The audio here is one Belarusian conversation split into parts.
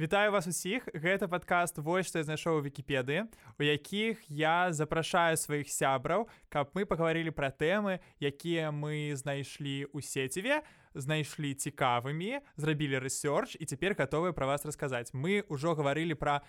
Вітаю вас усіх. Гэта падкаст вось што я знайшоў у вікіпедыі у якіх я запрашаю сваіх сябраў каб мы пагаварылі пра тэмы якія мы знайшлі ў сеціве знайшлі цікавымі зрабілі рэсёрч і цяпер гатовыя пра вас расказаць. Мы ўжо гаварылі пра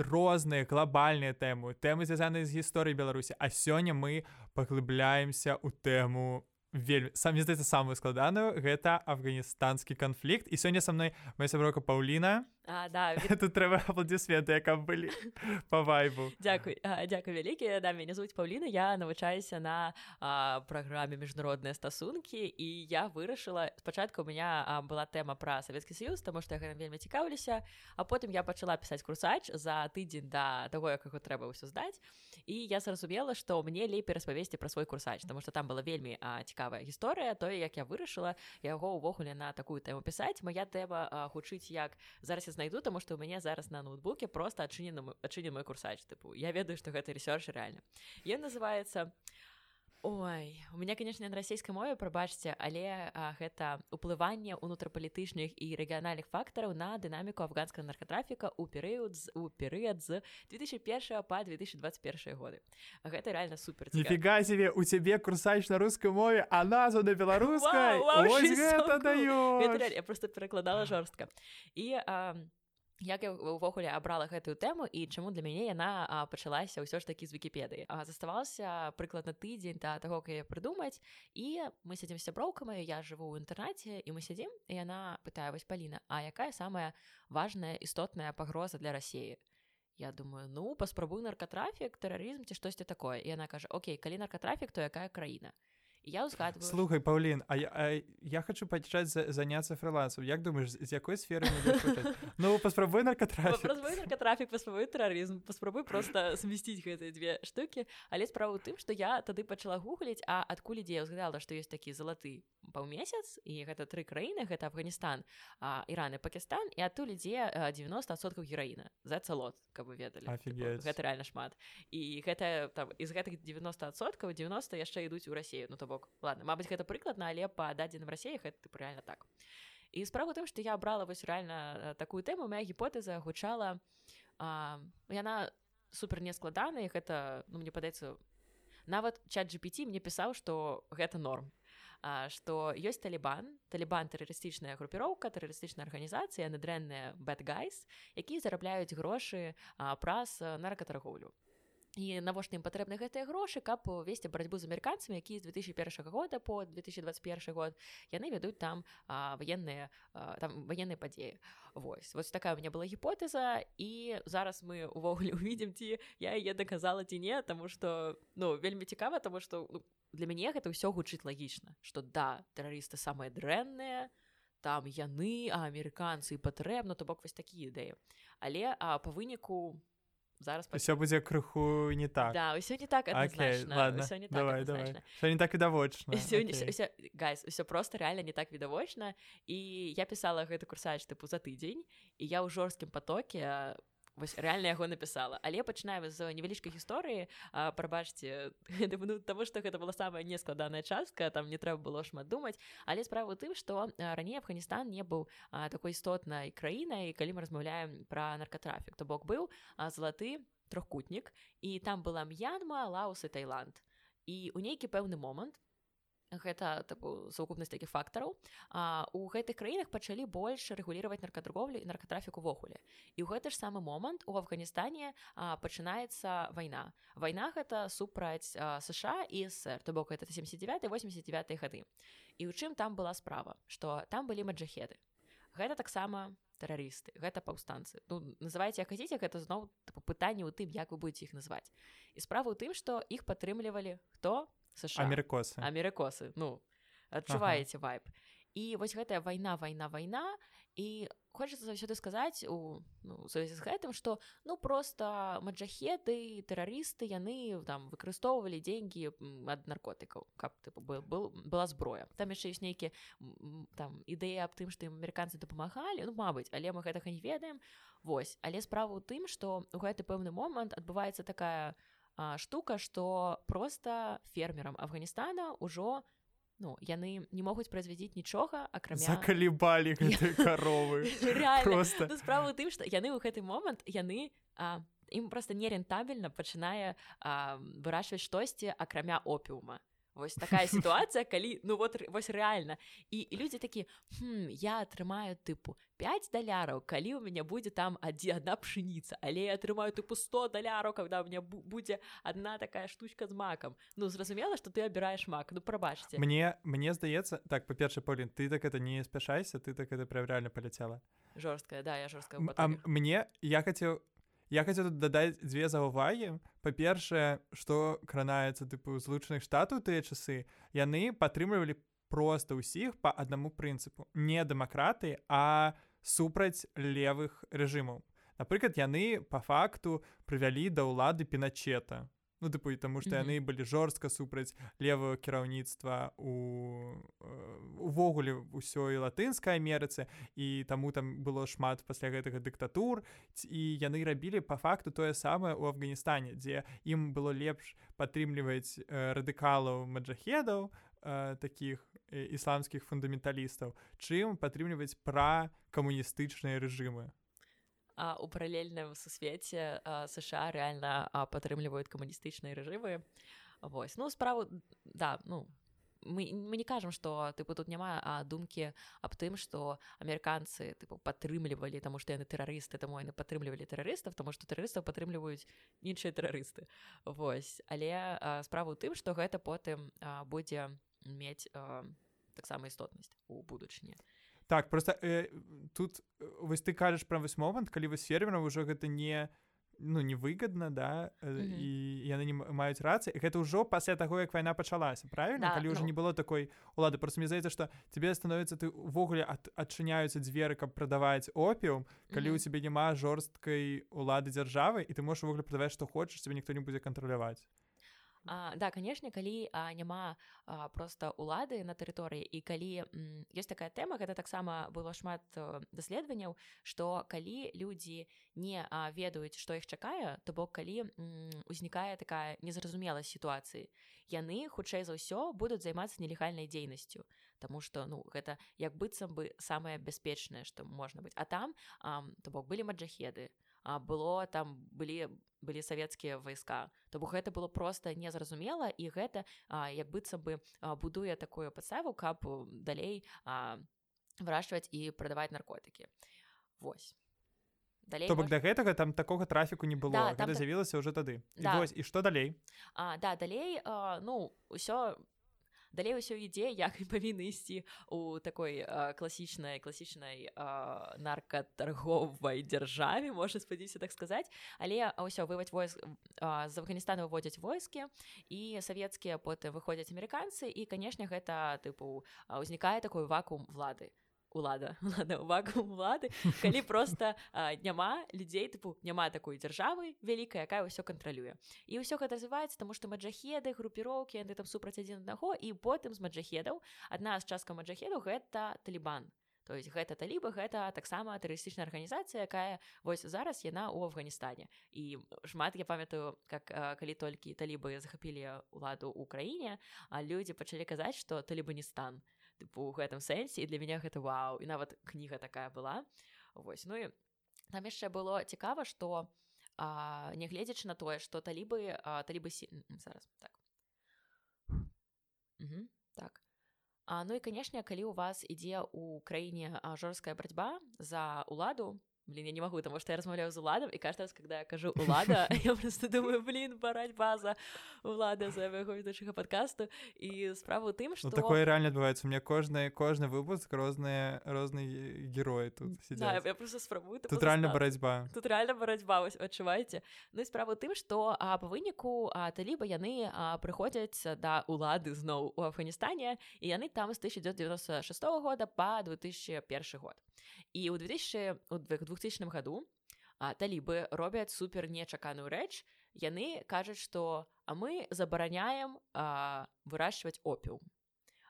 розныя глобальныя тэмы тэмы звязаныя з гісторыяй беларусі а сёння мы паглыбляемся ў тэму вельмі сам здаецца самую складаную. Гэта афганістанскі канфлікт. І сёння са мной моя сяброка Паўліна А, да, тут трэба апладысменты яка былі по вайбу. Дзякуй дзякуй вялікі да мяне звуць Паўліна я навучаюся на а, праграме міжнародныя стасункі і я вырашыла спачатку у меня а, была тэма пра савецкі саюз таму што я вельмі цікаўлюся а потым я пачала пісаць курсач за тыдзень да таго як яго трэба ўсё здаць і я зразумела што мне лепей распавесці пра свой курсач таму што там была вельмі а, цікавая гісторыя тое як я вырашыла яго ўвогуле на такую тэму пісаць моя тэма гучыць як зараз я знайду таму што ў мяне зараз на ноутбуке просто адчынены адчынен мой курсач. Тыпу я ведаю што гэта рэсёрч рэальна ён называется Ой у меня конечно на расійскай мове прабачце але а, гэта уплыванне унутрапалітычных і рэгіянальных фактараў на дынаміку афганскага наркатрафіка у перыяд з у перыяд з 2001 па 2021 годы. Гэта реально супер ніфіга себе у цябе курсач на рускай мове а назва на беларускай? Я просто перакладала жорстка. І а, як я ўвогуле абрала гэтую тэму і чаму для мяне яна пачалася ўсё ж такі з вікіпедыі заставаўся прыкладна тыдзень да таго як я прыдумаць і мы сядзім сяброўкамі я жыву ў інтэрнаце і мы сядзім і яна пытае вось паліна А якая самая важная істотная пагроза для рассеі Я думаю ну паспрабуй наркатрафік тэрарызм ці штосьці такое? І яна кажа Окей калі наркатрафік то якая краіна я ўзгадываю слухай Паўлін а я, а я хочу пачаць за, заняться фрылансом Як думаешь з якой сферы Ну паспрабуй наркатрафік паспрабуй тэрарызм паспрабуй просто смесціць гэтыя две штукі але справа ў тым што я тады пачала гугліць а адкуль ідзе ўзгадала што ёсць такі залаты паўмесяц і гэта тры краіны гэта Афганістан Іран і Пакістан і адтуль ідзе 90соткаў гераіна. За цалот каб вы ведалі. Гэта реально шмат. І гэта там з гэтых 90соткаў 90 яшчэ ідуць у Росію ну то бок ладно Мабыць гэта прыкладна але па дадзеным рассеях это реально так. І справа тым што я брала вось реально такую тэму моя гіпотэза гучала а, яна супер нескладаная гэта ну мне падаецца нават чат GPT мне пісаў што гэта норм што ёсць талібан талібан тэрарыстычная групіроўка тэрарыстычная арганізацыя надрэнная бэтгайс якія зарабляюць грошы праз наркатаргоўлю і навошта ім патрэбны гэтыя грошы каб увесці барацьбу з амерыканцамі які з 2001 года по 2021 год яны вядуць там военныя там военныя падзеі. Вось вот такая у меня была гіпотэза і зараз мы увогуле увидим ці я яе доказала ці не тому что ну вельмі цікава тому что ну, для мяне гэта ўсё гучыць лагічна что да тэрарысты самыя дрэнныя там яны а амерыканцы патрэбна то бок вось такія ідэі. Але а по выніку у зараз все будзе крыху не так. Да, ўсё не так okay, ладно не так давай, давай. не так відавочна гайс все просто реально не так відавочна і я пісала гэты курсач тыпу за тыдзень і я ў жорсткім потоке вось реально яго напісала. Але пачынаем з невялічкай гісторыі. Прабачце ну, таму што гэта была самая нескладаная частка там не трэба было шмат думаць. Але справа тым што раней Афганістан не быў такой істотнай краінай калі мы размаўляем пра наркатрафік то бок быў залаты трохкутнік і там была м'янма лаус і Таиланд і у нейкі пэўны момант гэта таку сукупнасць такіх фактараў. У гэтых краінах пачалі больш рэгулировать наркаторговлю і наркатрафік увогуле. І ў гэты ж самы момант у афганістане пачынаецца вайна. Вайна гэта супраць сша і сэр то бок это 79 89 гады. І ў чым там была справа? Что там былі маджахеды. Гэта таксама тэрарысты гэта паўстанцы. Ну называеце хацеце гэта зноў пытанне ў тым як вы будете іх назваць і справа ў тым што іх падтрымлівалі хто США. Амерыкосы амерыкосы ну адчуваеце ага. вайп і вось гэтая вайна вайна вайна і хочется заўсёды сказаць у ну, сувязі з гэтым что ну просто маджахеты тэрарысты яны там выкарыстоўвалі деньги ад наркотыкаў каб ты был, был была зброя там яшчэ ёсць нейкі там ідэя аб тым што ім амерыканцы дапамагалі ну мабыць але мы гэтага не ведаем. Вось. Але справа ў тым что у гэты пэўны момант адбываецца такая у штука что просто фермерам афганістана ўжо ну яны не могуць празвядзіць нічога акрамя закалібалі каровы просто. Ну, справа тым што яны ў гэты момант яны а, ім просто нерентабельна пачынае вырашваць штосьці акрамя опіума Вось такая сітуацыя калі ну вот вось рэальна і, людзі такі хм, я атрымаю тыпу 5 даляраў калі у мяне будзе там адзі одна пшыніца але я атрымаю тыпу 100 даляраў когда у меня будзе одна такая штучка з макам ну зразумела что ты абіраеш мак ну прабачце мне мне здаецца так па-перша Полін ты так это не спяшайся ты так это прям реально паляцела жорсткая да я жорстка мне я хацеў я хацеў тут дадаць дзве заўвагі па-першае што кранаецца тыпу злучаных штатаў тыя часы яны падтрымлівалі просто ўсіх по аднаму прынцыпу не дэмакраты а супраць левых рэжымаў напрыклад яны по факту прывялі да ўлады пеначета ну тыпу таму што яны былі жорстка супраць левого кіраўніцтва у увогуле ўсёй латынскай Амерыцы і таму там было шмат пасля гэтага дыктатур і яны рабілі по факту тое самае ў Афганістане дзе ім было лепш падтрымліваць радыкалаў маджахедаў таких ісламскіх фундаменталістаў чым падтрымліваць пра камуністычныя рэжымы а, у паралельным сусвеце сша реально падтрымліваюць камуністычныя рэжымы Вось ну справу да ну мы, мы не кажам что тыпу тут няма а думкі аб тым что амерыканцы тыпу падтрымлівалі таму што яны тэрарысты таму яны падтрымлівалі тэрарыстаў тому что тэрарыстаў падтрымліваюць іншыя тэрарысты Вось але справу тым что гэта потым а, будзе мець таксама істотнасць у будучыні так просто э, тут э, вось ты кажаш пра вось момант калі вы фермерам ўжо гэта не ну невыгодна да mm -hmm. і яны не маюць рацыі гэта ўжо пасля таго як вайна пачалася правильно да, калі ўжо ну... не было такой улады просто мне здаецца што тебе становіцца ты увогуле ад, адчыняюцца дзверы каб прадаваць опіум калі mm -hmm. у цябе няма жорсткай улады дзяржавы і ты можаш увогуле прадаваць што хочаш тебе ніхто не будзе кантраляваць А, да канешне калі а, няма а, просто улады на тэрыторыі і калі ёсць такая тэма гэта таксама было шмат даследаванняў што калі людзі не а, ведаюць што іх чакае то бок калі узнікае такая незразумелая сітуацыі яны хутчэй за ўсё будуць займацца нелегальнай дзейнасцю Таму што ну гэта як быццам бы самае бяспечнае што можна быць а там то бок былі маджахеды а было там былі былі савецкія войска. То бок гэта было просто незразумела і гэта а, як быццам бы а, будуе такую падставу каб далей вырошчваць і прадаваць наркотыкі. Вось. Далей бок для гэтага там такога трафіку не было. Да, там... з'явілася ўжо тады. Да. і, і што далей? А, да далей а, ну ўсё далей ўсё ідзе як і павінны ісці у такой класічнай класічнай наркатарговай дзяржаве можа спадзіся так сказаць але ўсё вываць войск з афганістана выводзяць войскі і савецкія потым выходзяць амерыканцы і канешне гэта тыпу ўзнікае такой вакуум влады улада вакуум улады калі просто а, няма людзей тыпу няма такой дзяржавы вялікая якая ўсё кантралюе і ўсё гэта развіваецца тому што маджахеды групіроўкі яны там супраць адзін аднаго і потым з маджахедаў адна з частка маджахедаў гэта талібан. То есть гэта таліба гэта таксама тэрарыстычная арганізацыя якая вось зараз яна ў афганістане. І шмат я памятаю как калі толькі талібы захапілі ўладу ў краіне а людзі пачалі казаць што талібаністан. то тыпу у гэтым сэнсе і для мяне гэта вау і нават кніга такая была. Вось ну і там яшчэ было цікава што нягледзячы на тое што талібы талібы зараз так. Угу, так. А, ну і канешне калі у вас ідзе ў краіне жорсткая барацьба за ўладу Блин, я не могу, потому что я размовляю с Уладом, и каждый раз, когда я кажу Улада, я просто думаю, блин, барать база Улада за моего ведущего подкасту. И справа в том, что... Ну, такое реально отбывается. У меня кожный, кожный выпуск, разные, разные герои тут сидят. Да, я просто спробую. Тут реально борьба. Тут реально борьба, вы отчуваете. Ну, и справа в том, что а, по вынику а, талиба яны а, приходят до Улады снова в Афганистане, и яны там с 1996 года по 2001 год. І ў 2000 у 2000 году а, талібы робяць супер нечаканую рэч яны кажуць што а мы забараняем выращивать опіум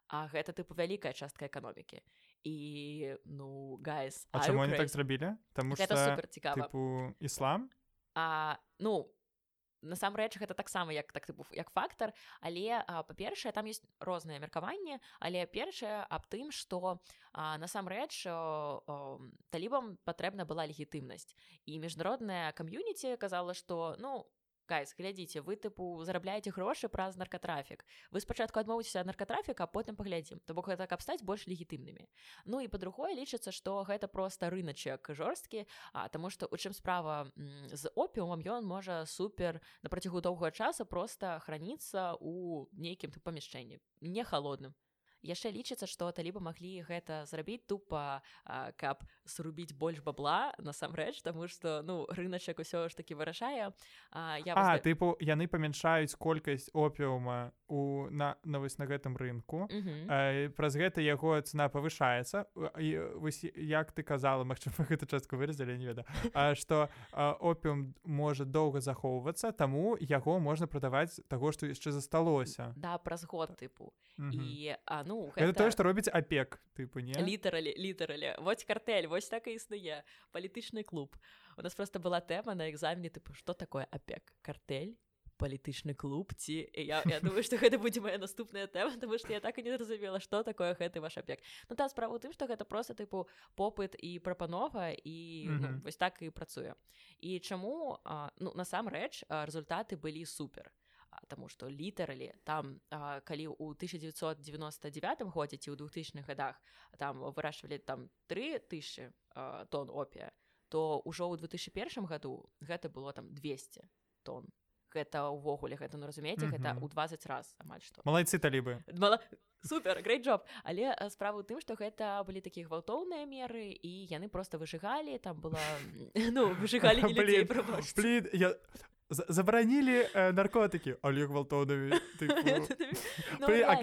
А гэта тыпу вялікая частка эканомікі. І ну гайс А чаму они так зрабілі? Там супер цікава. іслам? А ну насамрэч гэта таксама як так тыпу як фактор. Але па-першае там есть розныя меркаванні але першае аб тым что насамрэч талібам патрэбна была легітымнасць і міжнародная кам'юніці казала что ну гайс глядзіце вы тыпу зарабляеце грошы праз наркатрафік вы спачатку адмовіцеся ад наркатрафіка потым паглядзім то бок гэта каб стаць больш легітымнымі ну і па-другое лічыцца што гэта проста рыначак жорсткі а таму што у чым справа з опіумам ён можа супер на працягу доўгага часа просто храніцца у нейкім памяшчэнні не холодным яшчэ лічыцца што талібы маглі гэта зрабіць тупа каб срубіць больш бабла насамрэч таму што ну рыначак усё ж таки вырашае. Я а, тыпу яны памяншаюць колькасць опіума у на на вось на гэтым рынку. Праз гэта яго цена павышаецца. І вось як ты казала Мачыма гэта частку выразілі не веда А што опіум можа доўга захоўвацца таму яго можна прадаваць таго што яшчэ засталося. Да праз год тыпу. І а ну гэта... тое што робіць апек тыпу не літаралі літаралі вось картэль вось так і існуе палітычны клуб. У нас просто была тэма на экзамене тыпу што такое апек картэль палітычны клуб ці я, я думаю што гэта будзе моя наступная тэма тому што я так і не зразумела што такое гэты ваш апек Ну та справа тым што гэта просто тыпу попыт і прапанова і mm -hmm. ну, вось так і працуе і чаму а, ну насамрэч результаты былі супер Таму што літаралі там а, калі ў 1999 годзе ці ў 2000х годах там вырашвалі там 3000 тонн опія то ўжо ў 2001 году гэта было там 200 тонн. Гэта ўвогуле гэта ну разумееце гэта ў 20 раз амаль што малайцы талібы Мала... супер грей джоб але справа тым што гэта былі такія гвалтоўныя меры і яны просто выжыгалі там была ну выжыгалі я забаранілі э, наркотыкі але гвалтоўнымі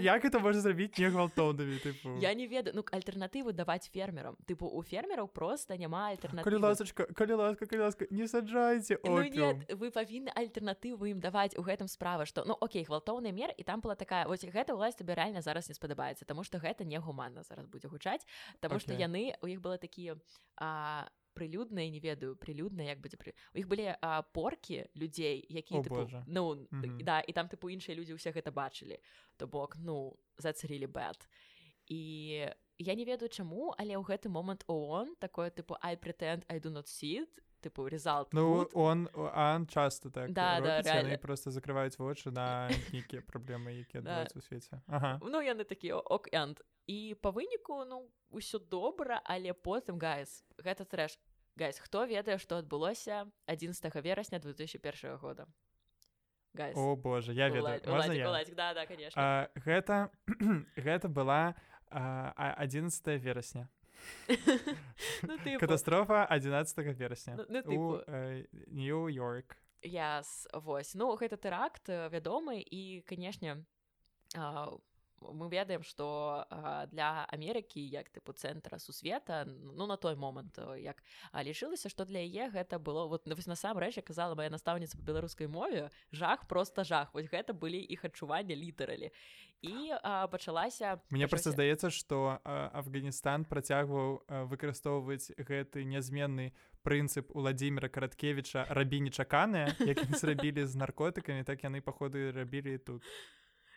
як это можна зрабіць не гвалтоўнымі я не ведаю ну альтэрнатыву даваць фермерам. Тыпу у фермераў просто няма альтэрнатывы ласачка калі ласка калі ласка не саджайце ну, нет, вы павінны альтэрнатыву ім даваць у гэтым справа што ну Окей гвалтоўны мер і там была такая вось гэта ўласць табе рэальна зараз не спадабаецца таму што гэта негуманна зараз будзе гучаць Таму што яны у іх было такія а прылюдныя не ведаю прылюдна як будзе пры у іх былі а, поркі людзей якія тыпу, ну mm -hmm. да і там тыпу іншыя людзі ўсе гэта бачылі то бок ну зацарілі бэт і я не ведаю чаму але ў гэты момант он такое тыпу I pretend I do not see it тыпу резалт ну он ан часто так да, да, просто закрываюць вочы на нейкія праблемы якія да. у свеце ага. ну яны такі ок энд і па выніку ну ўсё добра але потым гайс гэта трэш. Гайс хто ведае што адбылося 11 верасня 2001 года? Гайс. о боже я ведаю. Уладзь, я? Уладзь, да, да, а, гэта гэта была а, 11 верасня ну, типу... катастрофа 11 верасня ну, ну, нью-йорк яс вось. Ну гэта тэракт вядомы і канешне у мы ведаем что для Амерыкі як тыпу цэнтра сусвета ну на той момант як лічылася что для яе гэта было вот насамрэч казала моя настаўніца по беларускай мове жах просто жах. Вось гэта былі іх адчування літаралі. І а, пачалася мне просто здаецца что Афганістан працягваў выкарыстоўваць гэты нязменны прынцып владимира караткевича рабі нечаканыя як зрабілі з наркотыкамі так яны паходы рабілі тут.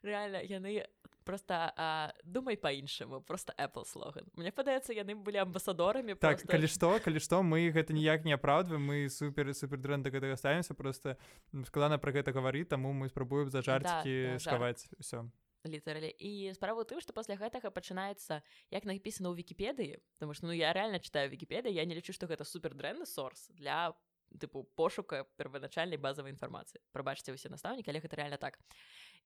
Реально яны просто а, думай по-іншаму просто Apple слоган. Мне падаецца яны былі амбасадорамі так просто... калі што калі што мы гэта ніяк не апраўдваем мы супер супер дрэн да гэтага ставімся просто складана пра гэта гаварыць таму мы спрабуем за жарцікі да, да, схаваць ўсё літаралі. І справа тым што пасля гэтага пачынаецца як напісана ў вікіпедыі потому что ну я реально читаю вікіпедыі я не лічу што гэта супер дрэнны сорс для тыпу пошука первоначальнай базавай інфармацыі. Прабачце ўсе настаўнікі але гэта реально так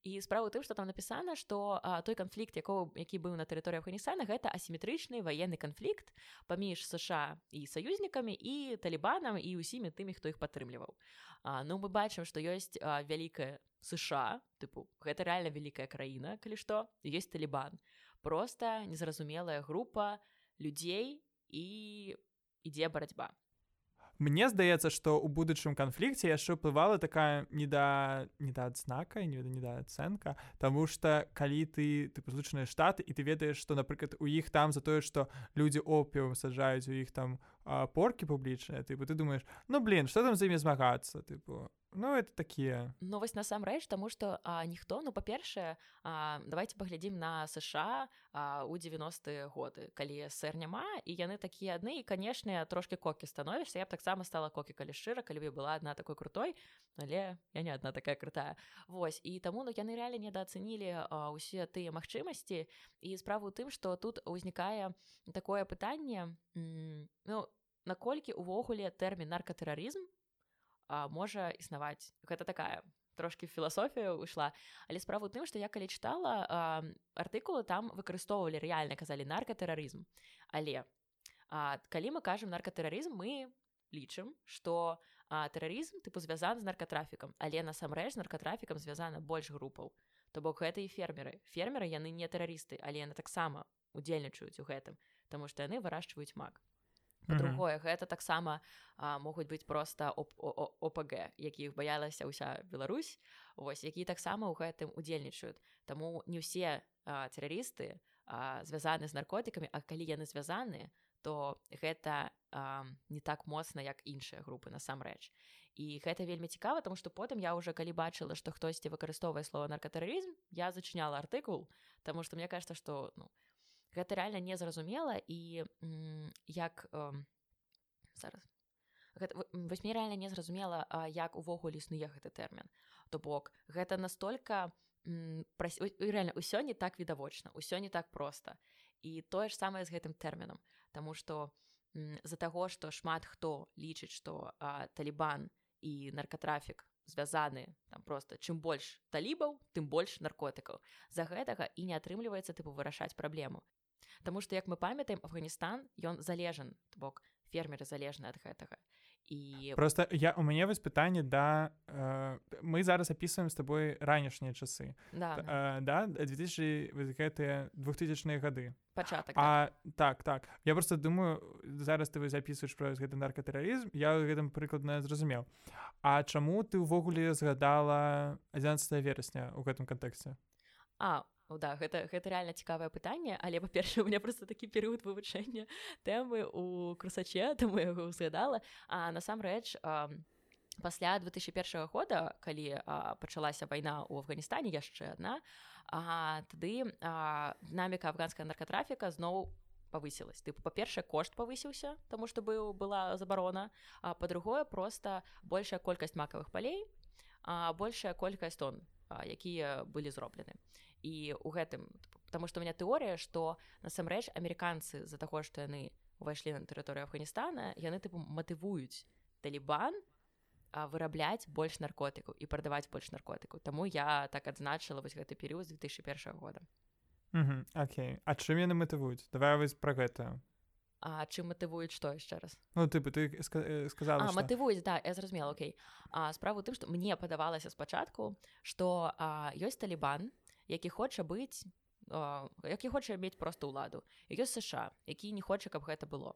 і справа тым што там напісана што той канфлікт якого які быў на тэрыторыі Афганістана гэта асіметрычны военны канфлікт паміж СШ і саюзнікамі і талібанам і ўсімі тымі хто іх падтрымліваў. Ну мы бачым што ёсць вялікая сша тыпу гэта реально вялікая краіна калі што ёсць талібан. Просто незразумелая група людзей і ідзе барацьба Мне здаецца што ў будучым канфлікце яшчэ ўплывала такая неда недаадзнака не недаацэнка Таму что калі ты ты пазлучаныя штаты і ты ведаеш што напрыклад у іх там за тое што людзі опіум саджаюць у іх там поркі публічныя тыпу ты думаешь ну блин что там за імі змагацца тыпу Ну это такія Ну вось насамрэч таму што ніхто ну па-першае давайте паглядзім на сша у 90-е годы калі сэр няма і яны такія адны і канешне трошки кокі становішся я б таксама стала кокі калі шчыра калі бы была адна такой крутой але я не адна такая крутая. Вось і таму ну яны рэальна недаацэнілі ўсе тыя магчымасці і справу тым што тут узнікае такое пытанне ну наколькі увогуле тэрмін наркатэрарызм а, можа існаваць гэта такая трошки філасофія ўйшла але справу тым што я калі чытала артыкулы там выкарыстоўвалі рэальна казалі наркатэрарызм але а, калі мы кажам наркатэрарызм мы лічым што тэрарызм тыпу звязан з наркатрафікам але насамрэч наркатрафікам звязана больш групаў то бок гэта і фермеры. Фермеры яны не тэрарысты але яны таксама удзельнічаюць у гэтым Таму што яны вырошчваюць мак другое гэта таксама могуць быць проста опг якіх баялася ўся Беларусь вось які таксама ў гэтым удзельнічаюць Таму не ўсе тэрарысты звязаны з наркотыкамі А калі яны звязаны то гэта а, не так моцна як іншыя групы насамрэч. І гэта вельмі цікава тому што потым я уже калі бачыла што хтосьці выкарыстоўвае слова наркатэрарызм я зачыняла артыкул Таму што мне кажется што ну гэта реально незразумела і як зараз. Вось мне реально незразумела як увогуле існуе гэты тэрмін то бок гэта настолько реально ўсё не так відавочна ўсё не так просто. І тое ж самае з гэтым тэрмінам Таму что з-за таго што шмат хто лічыць што талібан і наркатрафік звязаны там просто чым больш талібаў тым больш наркотыкаў за гэтага і не атрымліваецца тыпу вырашаць праблему Таму што як мы памятаем Афганістан ён залежан бок фермеры залежны ад гэтага. І просто я у мяне вось пытанне да э, мы зараз опісваем с тобой ранішнія часы. Да, э, да 2000 гэтыя двухтысячныя гады. Пачатак а так. так так. Я просто думаю зараз ты вы записываешь про гэты наркатэрарызм я гэтым прыкладна зразумеў. А чаму ты ўвогуле згадала 11 верасня у гэтым кантэксце? А Ну, да гэта гэта реально цікавае пытанне але па-перша у меня просто такі перыяд вывучэння тэмы у крусаче таму яго узгадала а насамрэч пасля 2001 года калі а, пачалася вайна ў афганістане яшчэ адна а, тады дынаміка афганская наркатрафіка зноў павысілась. Ты па-першае кошт павысіўся тому што быў была забарона а па-другое просто большая колькасць макавых палей а большая колькасць тон якія былі зроблены і у гэтым потому что у меня тэорыя что насамрэч амерыканцы з-за таго што яны увайшлі на тэрыторыю афганістана яны тыпу матывуюць талібан вырабляць больш наркотыкаў і прадаваць больш наркотыкаў Таму я так адзначыла вось гэты перыяд 2001 года. Окей. А чым яны матывуюць давай вось пра гэта А чым матывуюць што яшчэ раз? Ну ты ты сказала што... матывуюць да я зразумела Окей. Справу тым што мне падавалася спачатку што ёсць талібан які хоча быць які хоча мець просто ўладу ёсць сша які не хоча каб гэта было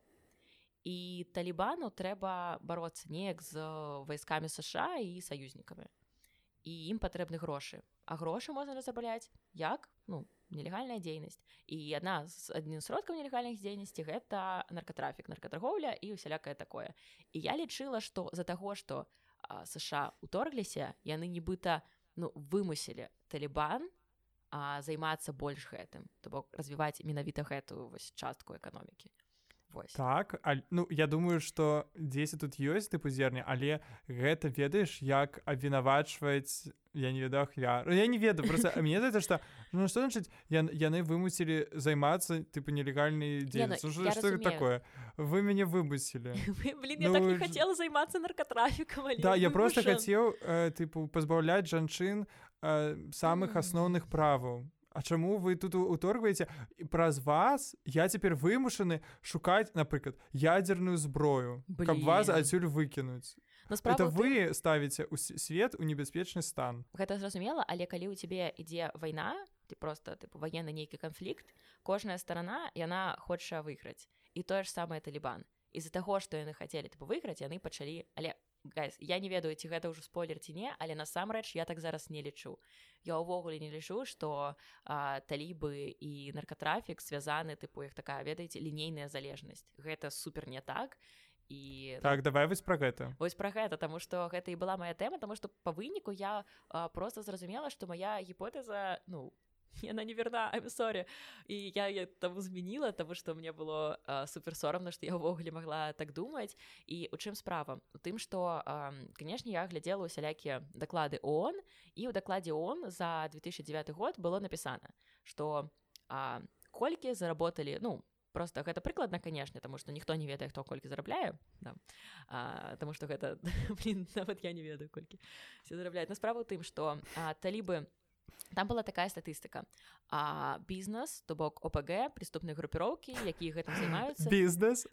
і талібану трэба бароцца неяк з вайскамі сша і саюзнікамі і ім патрэбны грошы а грошы можна разабляць як ну нелегальная дзейнасць і адна з адзін сродкаў нелегальных дзейнасці гэта наркатрафік наркаторговля і усялякае такое. І я лічыла што за таго што сша уторгліся яны нібыта ну вымусілі талібан а, займацца больш гэтым то бок развіваць менавіта гэтую вось частку эканомікі Вось. так а, ну я думаю что 10 тут ёсць тыпу зерня але гэта ведаеш як абвінавачваць я не ведаю я ну, я не ведаю просто мне за что ну что значит я яны вымусілі займацца тыпу нелегальнай дзе ну, что такое? Вы мяне вымусілі ну, так хотела займацца наркатрафікам да я просто хацеў э, тыпу пазбаўляць жанчын э, самых асноўных праваў А чаму вы тут уторгваеце праз вас я цяпер вымушаны шукаць напрыклад ядерную зброю Блин. каб вас адсюль выкінуць это вы ты... ставіце свет у небяспечны стан. Гэта зразумела але калі у цябе ідзе вайна ты просто тыпу военны нейкі канфлікт кожная старана яна хоча выйграць і тое ж самае талібан з-за таго што яны хацелі тыпу выйграць яны пачалі але гайс я не ведаю ці гэта ўжо спойлер ці не але насамрэч я так зараз не лічу. Я ўвогуле не лічу што талібы і наркатрафік звязаны тыпу іх такая ведаеце лінейная залежнасць. Гэта супер не так і так давай вось пра гэта. вось пра гэта таму што гэта і была моя тэма таму што па выніку я а, просто зразумела што моя гіпотэза ну яна не верна сорі і я я там змяніла того что мне было супер сорамна что я ўвогуле могла так думаць і у чым справа? У тым что канешне я глядзела усялякія даклады он і ў дакладзе он за 2009 год было напісана что колькі заработали ну просто гэта прыкладна канешне тому что ніхто не ведае хто колькі зарабляю да. тому что гэта нават я не ведаю колькі все зарабляюць на справу тым что талібы у там была такая статыстыка а бізнес то бок опг преступнай групіроўкі якія гэтым займаюцца бізнес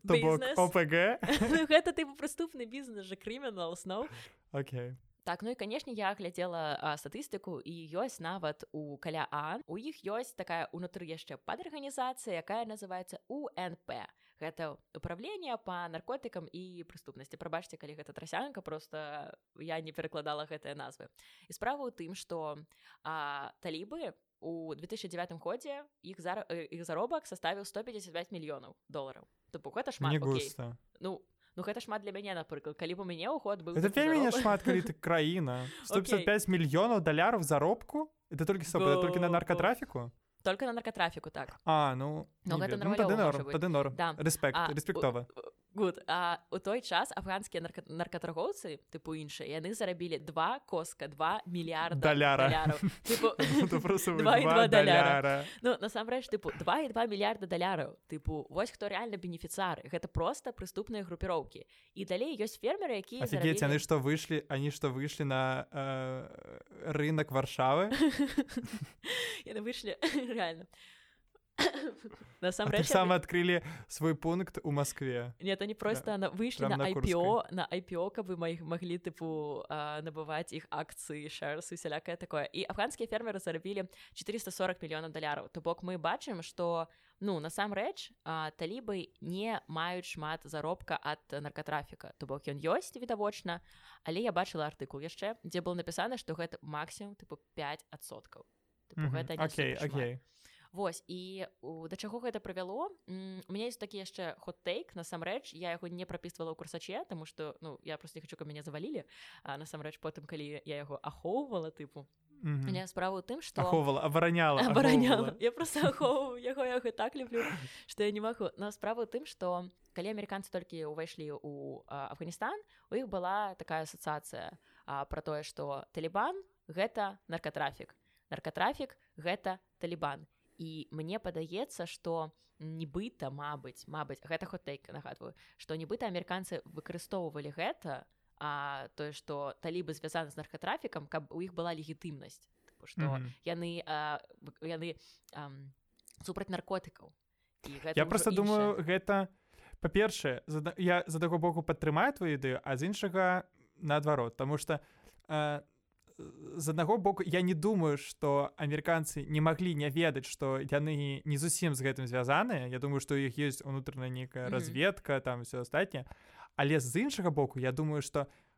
опг гэта ты прыступны бізнес же крымінал сноў Окей. Так ну і канешне я глядзела а, статыстыку і ёсць нават у каля а. У іх ёсць такая унутры яшчэ падарганізацыя якая называется унп гэта управление по наркотыкам і прыступнасці прабачце калі гэта трасянка просто я не перакладала гэтыя назвы. І справа ў тым что талібы у 2009 годзе іх зар іх заробак составіў 155 мільёнаў долараў то гэта шмат ну Ну гэта шмат для мяне напрыклад калі б у мяне ўход быў это вельмі шмат калі ты краіна 155 okay. мільёнаў даляраў заробку? Это толькі соб толькі на наркатрафіку только на наркотрафіку так а ну, ну, гэта ну, норм, норм. Да. Респект, а, респектова Good. А у той час афганскія нарка... наркаторгоўцы тыпу іншыя яны зарабілі два коска два мільярда даляра. ну, насамрэч тыпу два і два мільярда даляраў тыпу вось хто рэальна бенефіцары гэта просто прыступныя групіроўкі і далей ёсць фермеры якія зарабілі... яны што выйшлі они што выйшлі на э, рынок варшавы яны выйшлі реально насамрэч сам адкрылі свой пункт у Москве. Нет они просто на выйшлі на IPO на IPO каб вы маіх маглі тыпу набываць іх акцыі шэрсы сялякае такое. І афганскія фермеры зарабілі 440 мільёнаў даляраў то бок мы бачым что ну насамрэч талібы не маюць шмат заробка ад наркатрафіка то бок ён ёсць відавочна але я бачыла артыкул яшчэ дзе было напісана што гэта максімум тыпу 5соткаў гэта Окей Окей Вось і у, да чаго гэта прывяло? У меня есть такі яшчэ хот-тейк насамрэч я яго не прапісвала ў курсаче тому что ну я просто не хочу каб мяне завалілі насамрэч потым калі я яго ахоўвала тыпу Mm -hmm. справу тым что аховала абараняла абараняла я просто ахоў яго я так люблю что я не магу на справу тым что калі амерыканцы толькі ўвайшлі у Афганістан у іх была такая асацыяцыя про тое что талібан гэта наркатрафік наркатрафік гэта талібан і мне падаецца что нібыта мабыць мабыць гэта хотэйк нагадваю что нібыта амерыканцы выкарыстоўвалі гэта а тое что талібы звязаны з наркатрафікам каб у іх была легітымнасць что mm -hmm. яны а, яны супраць наркотыкаў я просто думаю гэта па-першае я за таго боку падтрымаю твою ідэю а з іншага наадварот тому что а, з аднаго боку я не думаю что амерыканцы не маглі не ведаць что яны не зусім з гэтым звязаныя. Я думаю что іх есть унутраная нейкая разведка там все астатняе. Але з іншага боку я думаю что у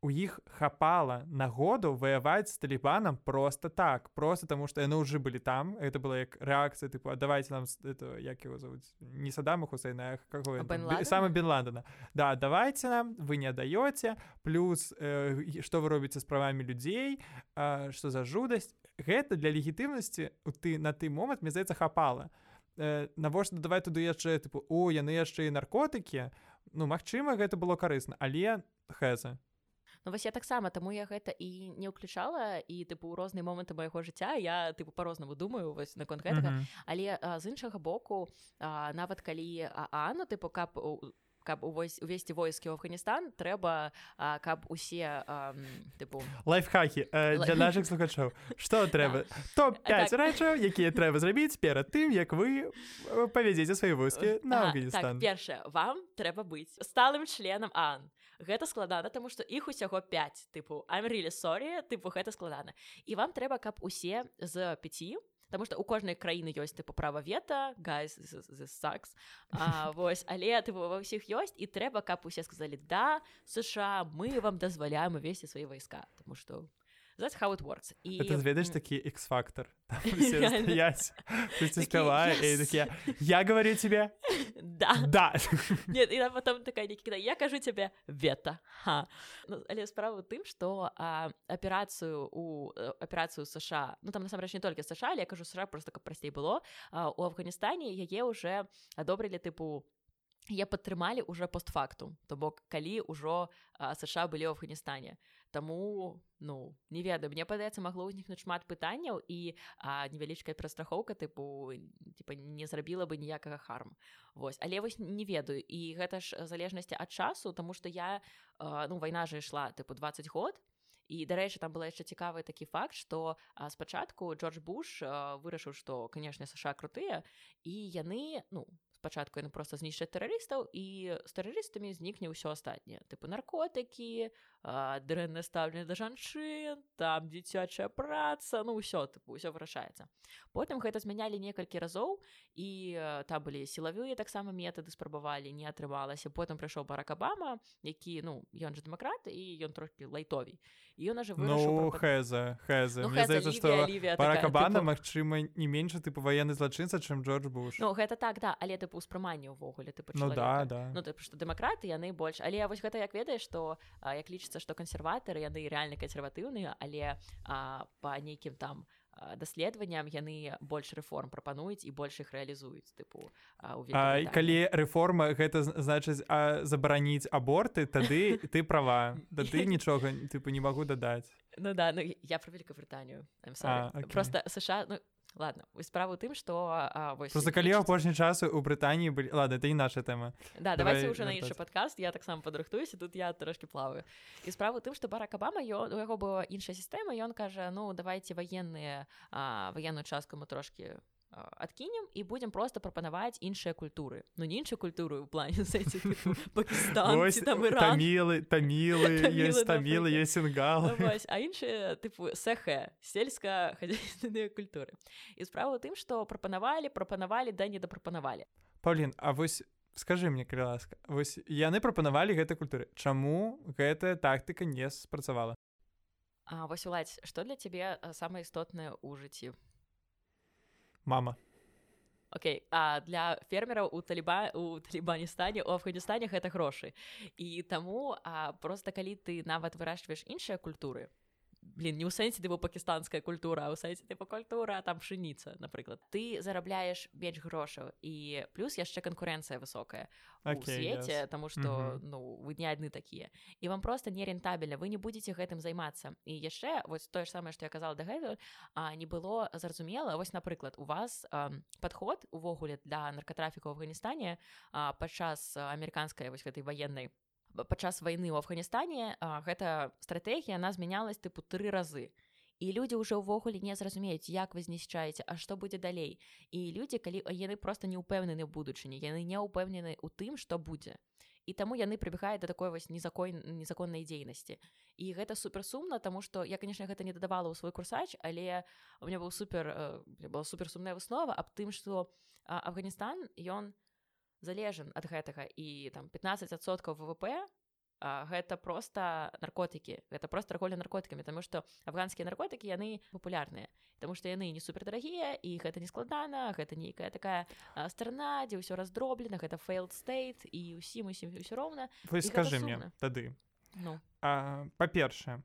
у іх хапала нагоду ваяваць з талібанам просто так просто таму што яны ўжо былі там. Это была як рэакцыя тыпу давайте нам это як его зовут не садаму хусейна самы бенладана да давайте нам вы не даёце плюс э, што вы робіце з правамі людзей что за жудасць? Гэта для легітымнасці у ты на ты момант мне здаецца хапала. Э, навошта давай туды яшчэ тыпу о яны яшчэ і наркотыкі? Ну магчыма гэта было карысна але хэза Ну, вось я таксама таму я гэта і не ўключала і тыпу розныя моманты майго жыцця я тыпу по-рознаму думаю вось наконт гэтага mm -hmm. але а, з іншага боку а, нават калі а ну тыпу кап каб увесці войскі ў Афганістан трэба а, каб усе тыпу лайфхакі э, для наших слухачоў что трэба топ-5 рэчаў якія трэба зрабіць перад тым як вы павядзеце свае войскі на Афганістан. першае вам трэба быць сталым членам ан гэта складана тому что іх усяго 5 тыпу амрілі сорі тыпу гэта складана і вам трэба каб усе з 5 Таму што у кожнай краіны ёсць тыпу права вета guys сакс вось але ты ва ўсіх ёсць і трэба каб усе сказалі да сша мы вам дазваляем увесці свае вайска тому что that's how it works. І ты ведаеш такі x-фактор спявае я говорю тебе? Да да нет і потом такая некіда я кажу тебе вета ха. Ну, але справа тым что аперацыю у аперацыю сша ну там насамрэч не толькі сша я кажу сша просто каб прасцей было а, у афганістане яе уже адобрылі тыпу я падтрымалі уже постфактум то бок калі ўжо сша былі ў афганістане Таму ну не ведаю мне падаецца магло ўзнікнуць шмат пытанняў і невялічкая прастрахоўка тыпу типа не зрабіла бы ніякага харм Вось але вось не ведаю. І гэта ж залежнасці ад часу тому что я ну вайна же ішла тыпу 20 год. І дарэчы там была яшчэ цікавы такі факт что спачатку Джордж буш вырашыў что канешне сша крутыя і яны ну спачатку яны просто знішчаць тэрарыстаў і з тэрарыстамі знікне ўсё астатняе тыпу наркотыкі дрэнна стаўленне да жанчын там дзіцячая праца ну ўсё тыпу ўсё вырашаецца потым гэта змянялі некалькі разоў і там былі сілавыя таксама метады спрабавалі не атрымалася потым прыйшоў барак Абама які ну ён жа дэмакрат і ён трохі лайтові і ён жа ну, хэза хэза ну, баракабана Мачыма не менш тыпу ваенны злачынца чым Джордж буш. Ну гэта так да. Але ты тыпу ўспрыманне ўвогуле ты ну, да, да. ну, тыпу, што дэмакраты яны больш але вось гэта як ведаеш што як лічыцца што кансерватары яны рэальна кансерватыўныя але а, па нейкім там даследаванням яны больш рэформ прапануюць і больш іх рэалізуюць тыпу калі рэформа гэта значыць забараніць аборты тады ты права. Да ты нічога тыпу не магу дадаць. Ну да ну, я про Великабрытанію просто сша ну, ладно справа тым что просто калі апошні часу у Брытаніі былі ладно это і наша тэма да давайте уже на іншы падкаст я таксама падрыхтуюся тут я трошки плаваю. І справа тым что барак Абама ён у яго была іншая сістэма ён кажа ну давайте военные военную частку мы трошки адкінем і будзем просто прапанаваць іншыя культуры. Ну не іншай культуры ў плане тамілы тамілы тамілы сінгал а іншыя тыпу сэхэ сельска хадзіныя культуры. І справа тым што прапанавалі прапанавалі да не дапрапанавалі Паўлін А вось скажи мне калі ласка вось яны прапанавалі гэтай культуры. Чаму гэтая тактыка не спрацавала? А вось уладзь што для цябе самае істотнае ў жыцці мама. Окей, а для фермераў у таліба у талібаністане у афганістане гэта грошы і таму а просто калі ты нават выращваеш іншыя культуры блин не ў сэнсе ты пакістанская культура ў сэнсе тыпа культура там пшыніца напрыклад ты зарабляеш менш грошаў і плюс яшчэ канкурэнцыя высокая okay, свеце yes. тому что mm -hmm. ну вы не адны такія і вам просто не рентабельна вы не будете гэтым займацца і яшчэ вось тое ж самае што я казала дагэтуль а не было зразумела вось напрыклад у вас а, подход увогуле для наркотрафіка ў афганістане падчас амерыканскай вось гэтай ваеннай падчас вайны ў афганістане гэта стратэгія она змянялась тыпу тры разы. Людзі ўжо ўвогуле не зразумеюць як вы знішчаеце а што будзе далей? І людзі калі яны просто не ўпэўнены ў будучыні яны не ўпэўнены ў тым што будзе і таму яны прыбегаюць да такой вось незакон незаконнай дзейнасці і гэта суперсумна тому что я конечно гэта не дадавала ў свой курсач але у меня быў супер была суперсумная выснова аб тым что Афганістан ён не залежен ад гэтага. І там 15соткаў ВВП а, гэта просто наркотыкі. Гэта просто торговля наркотыкамі тому что афганскія наркотыкі яны папулярныя. Таму што яны не супердарагія і гэта не складана гэта нейкая такая страна дзе ўсё раздроблена гэта failed state і усім усім ўсё роўна. Вы скажи мне тады. Ну. па-першае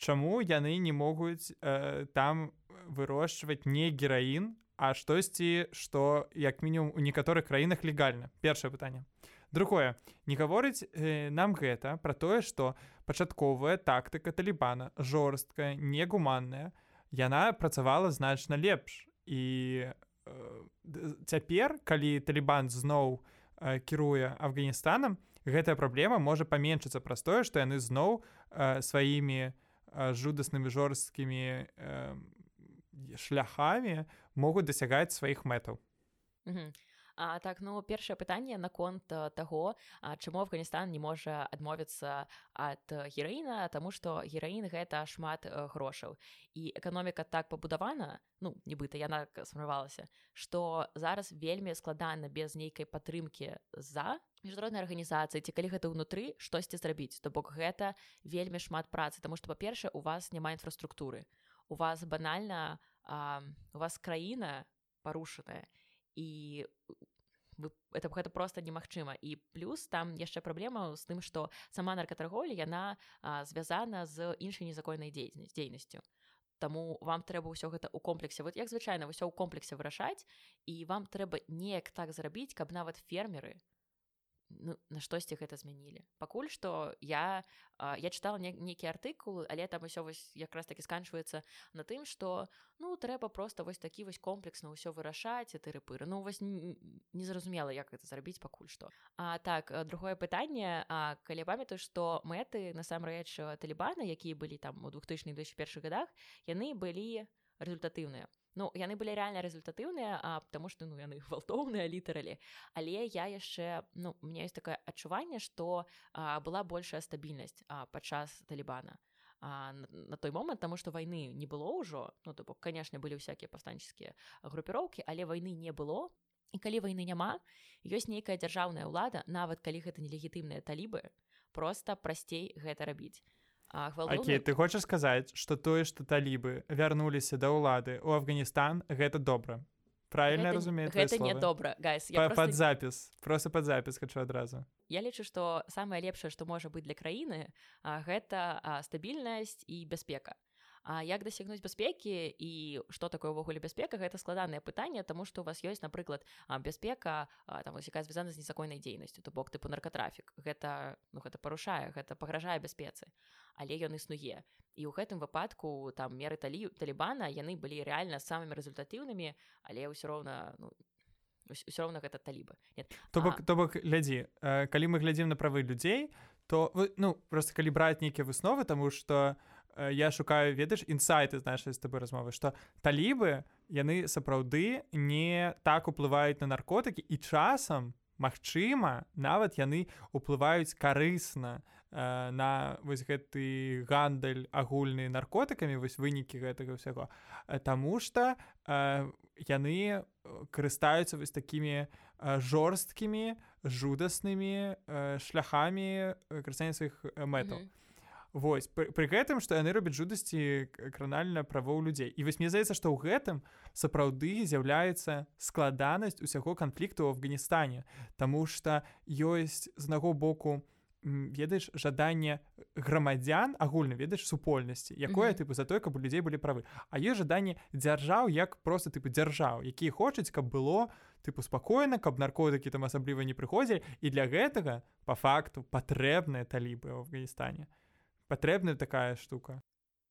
Чаму яны не могуць э, там вырошчваць не гераін а штосьці што як мінімум у некаторых краінах легальна першае пытанне. Другое. Не гаворыць э, нам гэта про тое что пачатковая тактыка талібана жорсткая негуманная яна працавала значна лепш. І э, цяпер калі талібан зноў э, кіруе афганістанам гэтая праблема можа паменшыцца праз тое што яны зноў э, сваімі э, жудаснымі жорсткімі э, шляхамі могуць дасягаць сваіх мэтаў. А, так ну першае пытанне наконт таго чаму Афганістан не можа адмовіцца ад гераіна Таму што гераін гэта шмат грошаў. І эканоміка так пабудавана ну нібыта яна сфармавалася што зараз вельмі складана без нейкай падтрымкі за міжнароднай арганізацыі ці калі гэта ўнутры штосьці зрабіць. То бок гэта вельмі шмат працы Таму што па-першае у вас няма інфраструктуры. У вас банальна а, у вас краіна парушаная і это гэта просто немагчыма і плюс там яшчэ праблема з тым што сама наркатарголі яна а, звязана з іншай незаконнай дзейнасць дзейнасцю Таму вам трэба ўсё гэта ў комплексе вот як звычайна ўсё ў комплексе вырашаць і вам трэба неяк так зрабіць каб нават фермеры ну, на штосьці гэта змянілі пакуль што я я чытала не, нейкі артыкул але там усё вось якраз таки сканчваецца на тым што ну трэба просто вось такі вось комплексна ўсё вырашаць ты рыпыры. Ну вось незразумела як гэта зрабіць пакуль што А так другое пытанне А калі памятаю што мэты насамрэч талібана якія былі там у 2000 2001 годах яны былі результатыўныя Ну яны былі рэальна результатыўныя а потому что ну яны гвалтоўныя літаралі але я яшчэ ну у меня есть такое адчуванне что была большая стабільнасць падчас талібана на, на той момант таму што вайны не было ўжо ну то бок канешне былі всякие пастанческія групіроўкі але вайны не было. І калі вайны няма ёсць нейкая дзяржаўная ўлада нават калі гэта нелегітымныя талібы просто прасцей гэта рабіць гвалтоўны... Окей, ты хочаш сказаць што тое што талібы вярнуліся да ўлады у Афганістан гэта добра правильно разумею гэта не добра гайс па, просто... пад запіс просто пад запіс хачу адразу Я лічу што самае лепшае што можа быць для краіны гэта стабільнасць і бяспека А як дасягнуць бяспекі і што такое ўвогуле бяспека гэта складанае пытанне тому што у вас ёсць напрыклад бяспека там якая звязана з незаконнай дзейнасцю то бок тыпу наркатрафік гэта ну гэта парушае гэта пагражае бяспецы але ён існуе і ў гэтым выпадку там меры талі талібана яны былі рэальна самымі рэзультатыўнымі але ўсё роўна ну, ўсё роўна гэта талібы то бок то бок глядзі калі мы глядзім на правы людзей то ну просто калі браць нейкія высновы тому что у Э, я шукаю ведаеш інсайты знаеш з тобой размовы што талібы яны сапраўды не так уплываюць на наркотыкі і часам Магчыма нават яны уплываюць карысна э, на вось гэты гандаль агульны наркотыкамі вось вынікі гэтага ўсяго э, Таму што э, яны карыстаюцца вось такімі э, жорсткімі жудаснымі э, шляхамі карыстання сваіх мэтаў. Mm -hmm. Вось пры, пры гэтым што яны робяць жудасці кранальна правоў людзей. І вось мне здаецца што ў гэтым сапраўды з'яўляецца складанасць усяго канфлікту ў Афганістане. Таму што ёсць з наго боку ведаеш жаданне грамадзян агульна ведаеш супольнасці якое mm -hmm. тыпу за той каб у людзей былі правы. А ёсць жаданне дзяржаў як просто тыпу дзяржаў якія хочуць каб было тыпу спакойна каб наркотыкі там асабліва не прыходзілі. І для гэтага по факту патрэбныя талібы ў Афганістане патрэбная такая штука.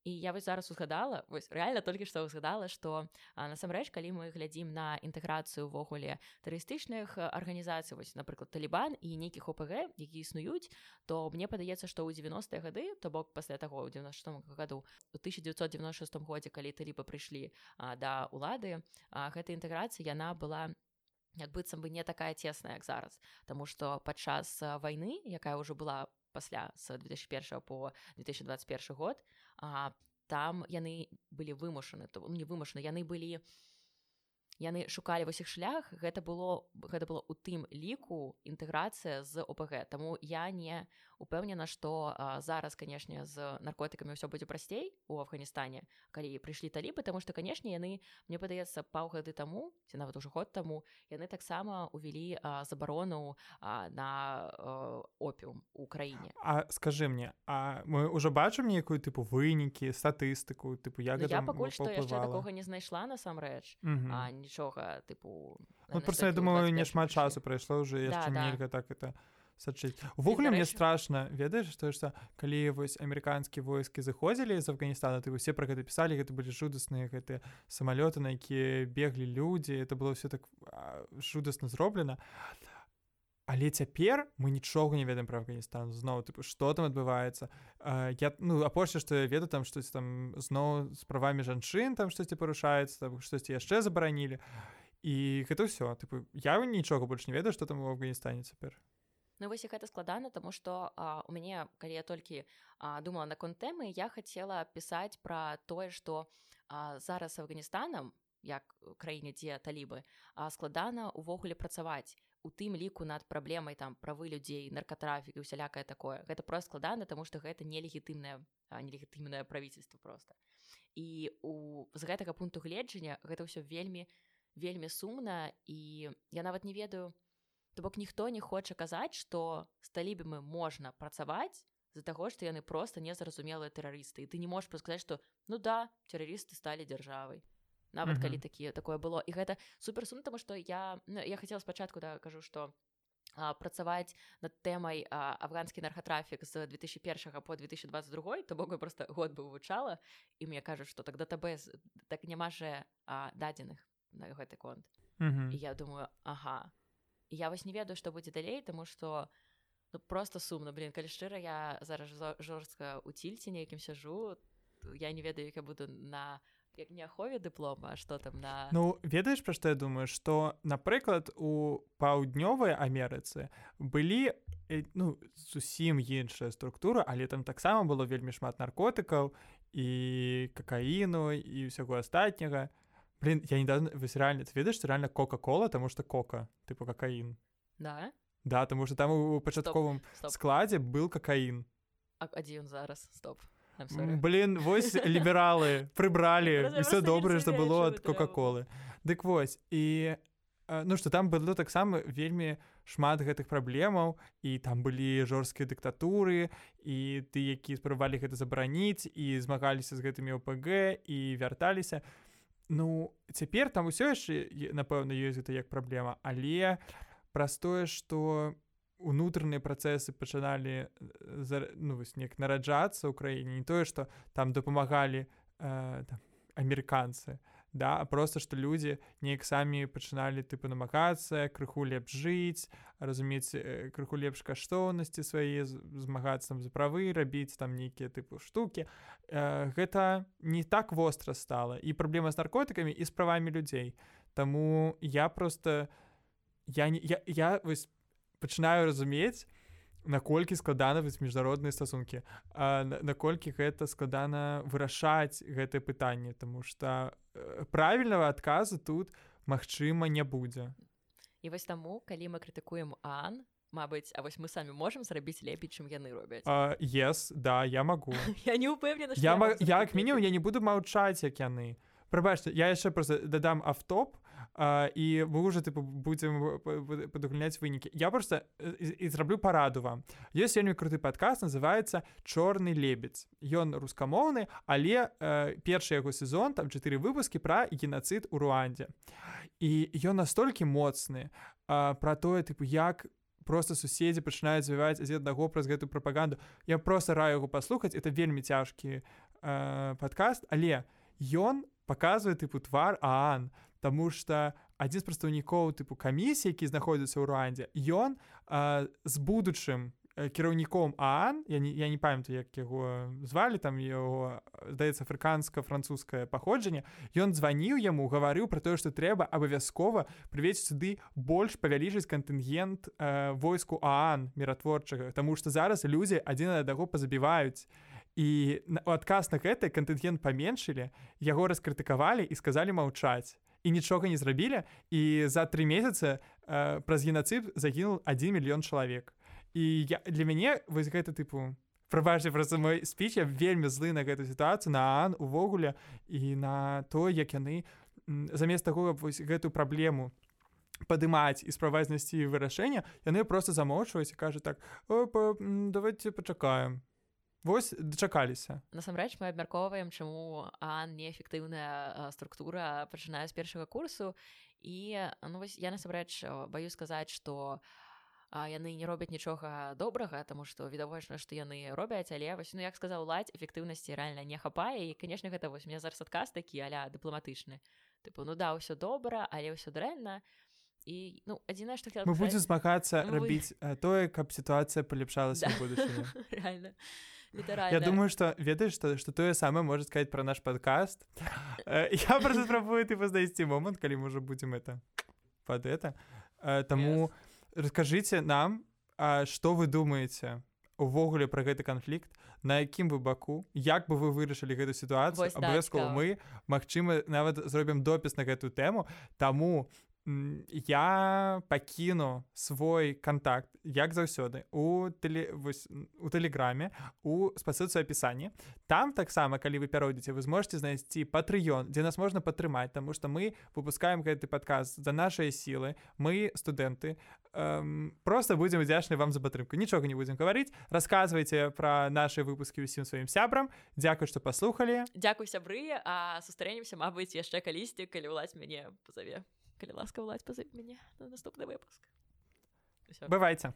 І я вось зараз узгадала вось реально толькі што узгадала што насамрэч калі мы глядзім на інтэграцыю ўвогуле турыстычных арганізацый вось напрыклад талібан і нейкіх ОПГ які існуюць то мне падаецца што ў 90-е гады то бок пасля таго ў 96 году у 1996 годзе калі талібы прыйшлі да улады гэта інтэграцыя яна была як быццам бы не такая цесная як зараз. Таму што падчас вайны якая ўжо была пасля з 2001 по 2021 год а, там яны былі вымушаны то не вымушаны яны былі яны шукалі вось іх шлях гэта было гэта было у тым ліку інтэграцыя з ОПГ Таму я не упэўнена што зараз канешне з наркотыкамі ўсё будзе прасцей у Афганістане калі прыйшлі талібы таму што канешне яны мне падаецца паўгады таму ці нават ужо год таму яны таксама увялі забарону а, на опіум у краіне А скажы мне А мы ўжо бачым нейкую тыпу вынікі статыстыку тыпу я, ну, я пакуль што яшчэ такога не знайшла насамрэч нічога тыпу ну, просто я думаю не шмат часу прайшло уже яшчэ да, да. нельга так это сачыць увогуле мне страшно. Ведаеш што што калі вось амерыканскія войскі заходзілі з Афганістана ты усе пра гэта пісалі гэта былі жудасныя гэтыя самалёты на якія беглі людзі это было все так жудасна зроблена але цяпер мы нічога не ведаем пра Афганістан зноў тыпу што там адбываецца я ну апошняе што я веду там штось там зноў з правамі жанчын там штосьці парушаецца штосьці яшчэ забаранілі і гэта ўсё тыпу я нічога больш не ведаю што там у афганістане цяпер Ну вось гэта складана тому что а, у мяне калі я толькі а, думала наконт тэмы я хацела пісаць пра тое што зараз афганістанам як краіне дзе талібы складана увогуле працаваць у тым ліку над праблемай там правы людзей наркатрафік і усялякае такое. Гэта просто складана тому что гэта нелегітымнае нелегітымнае правительство просто. І у з гэтага пункту гледжання гэта ўсё вельмі вельмі сумна і я нават не ведаю То бок ніхто не хоча казаць, што з талібамі можна працаваць з-за таго, што яны проста незразумелыя тэрарысты. І ты не можаш сказаць, што ну да, тэрарысты сталі дзяржавай. Нават mm -hmm. калі такія такое было і гэта супер сум таму што я ну, я хацела спачатку да кажу што а, працаваць над тэмай афганскі нархатрафік з 2001 по 2022 то бок просто год бы вывучала і мне кажуць што тогда таб так няма же дадзеных на гэты конт mm -hmm. і я думаю ага я вось не ведаю што будзе далей тому что ну, просто сумна блин калі шчыра я зараз жорстка у цільце нейкім сяжу я не ведаю як я буду на як не ахове дыплома что там на ну ведаеш пра што я думаю? Что напрыклад у паўднёвай Амерыцы былі э, ну зусім іншая структура але там таксама было вельмі шмат наркотыкаў і какаіну і ўсяго астатняга Блин, я недавно, вы реально, ты ведаешь, что реально Кока-Кола, потому что Кока, типа кокаин. Да? Да, потому что там у стоп. складе был кокаин. А один зараз, стоп. Блин, вось лібералы прыбралі все добрае што было ад кока-колы дык вось і ну што там было таксама вельмі шмат гэтых праблемаў і там былі жорсткія дыктатуры і ты які спрабавалі гэта забараніць і змагаліся з гэтымі ОПГ і вярталіся Ну цяпер там усё яшчэ напэўна ёсць гэта як праблема але праз тое што унутраныя працэсы пачыналі ну, неяк нараджацца ў краіне не тое што там дапамагалі э, амерыканцы да просто што людзі неяк самі пачыналі тыпу намагацца крыху лепш жыць разумець э, крыху лепш каштоўнасці свае змагацца за правы рабіць там нейкія тыпу штукі э, гэта не так востра стала і праблема з наркотыкамі і з правамі людзей Таму я просто я не я, я вось пачынаю разумець наколькі складана вось міжнародныя стасункі. Наколькі гэта складана вырашаць гэтае пытанне тому что э, правільнага адказу тут магчыма не будзе. І вось таму калі мы крытыкуем ан Мабыць А вось мы самі можемм зрабіць лепей чым яны робяць. Yes да я могу я не упэўнена я, я як мінімум я не буду маўчаць як яны. Прабачце я яшчэ просто дадам автоп і вы уже тыпу будзем падугляняць вынікі я просто і зраблю параду вам. Ёсць вельмі круты падказ называется чорны лебедь ён рускамоўны але э, першы яго сезон там чатыры выпускі пра генацыд у руандзе і ён настолькі моцны э, про тое тыпу як просто суседзі пачынаюць звіваць з аднаго праз гэтую прапаганду я просто раю яго паслухаць это вельмі цяжкі э, падкаст але ён показывае тыпу твар аан Таму што адзін з прадстаўнікоў тыпу камісіі, які знаходзіцца ў Руандзе, ён з будучым кіраўніком Аан я не, я не памятаю, як яго звалі там яго здаецца афрыканска-французскае паходжанне. Ён званіў яму, гаварыў пра тое, што трэба абавязкова прывесці сюды больш павялічыць кантынгент э, войску Аан міратворчага, Таму што зараз людзі адзін аднаго пазабіваюць і у адказ на гэты кантынгент паменшылі яго раскрытыкавалі і сказалі маўчаць і нічога не зрабілі і за тры месяцы э, праз генацып загінул 1 мільён чалавек і я для мяне вось гэта тыпу прабачце просто мой спіч я вельмі злы на гэту сітуацыю на ан увогуле і на то як яны замест таго вось гэтую праблему падымаць і справаць знайсці вырашэння яны просто замоўчваюць і кажа так давайте пачакаем Вось дачакаліся. Насамрэч мы абмяркоўваем, чаму неэфектыўная структура пачынае з першага курсу і ну, вось, я насамрэч баю сказаць, што яны не робяць нічога добрага, таму што відавочна, што яны робяць, але вось, ну, як сказаў ладзь эфектыўнасці рэальна не хапае і канешне гэта вось мне зараз адказ такі аля дыпламатычны. Тыпу ну да ўсё добра, але ўсё дрэнна. І ну адзінае што мы будзем змагацца рабіць тое, каб сітуацыя палепшалася да. будучыня. Реально літаральна Я думаю что ведаеш что что тое самае можа сказать про наш подкаст? Э, я просто спрабую ты знайсці момант калі мы уже будем это под это. Э, таму расскажите нам а, что вы думаете увогуле про гэты канфлікт на якім вы баку як бы вы вырашылі гэту сітуацыю да, абавязкова цікава. мы Магчыма нават зробім допіс на гэтую тэму. Таму я пакіну свой контакт як заўсёды у тэле вось, у тэлеграме у спасылцы апісанні там таксама калі вы пяродзіце вы зможете знайсці патрыён дзе нас можна падтрымаць тому что мы выпускаем гэты падказ за нашыя сілы мы студэнты эм, просто будзем удзячны вам за падтрымку нічога не будзем гаварыць расказвайце пра нашы выпускі ўсім сваім сябрам. Дзякуй што паслухалі Дзякуй сябры. А сустрэнемся Мабыць яшчэ калісьці калі ўлазь мяне пазаве калі ласка ўладзь пазаве мяне на наступны выпуск Бывайце.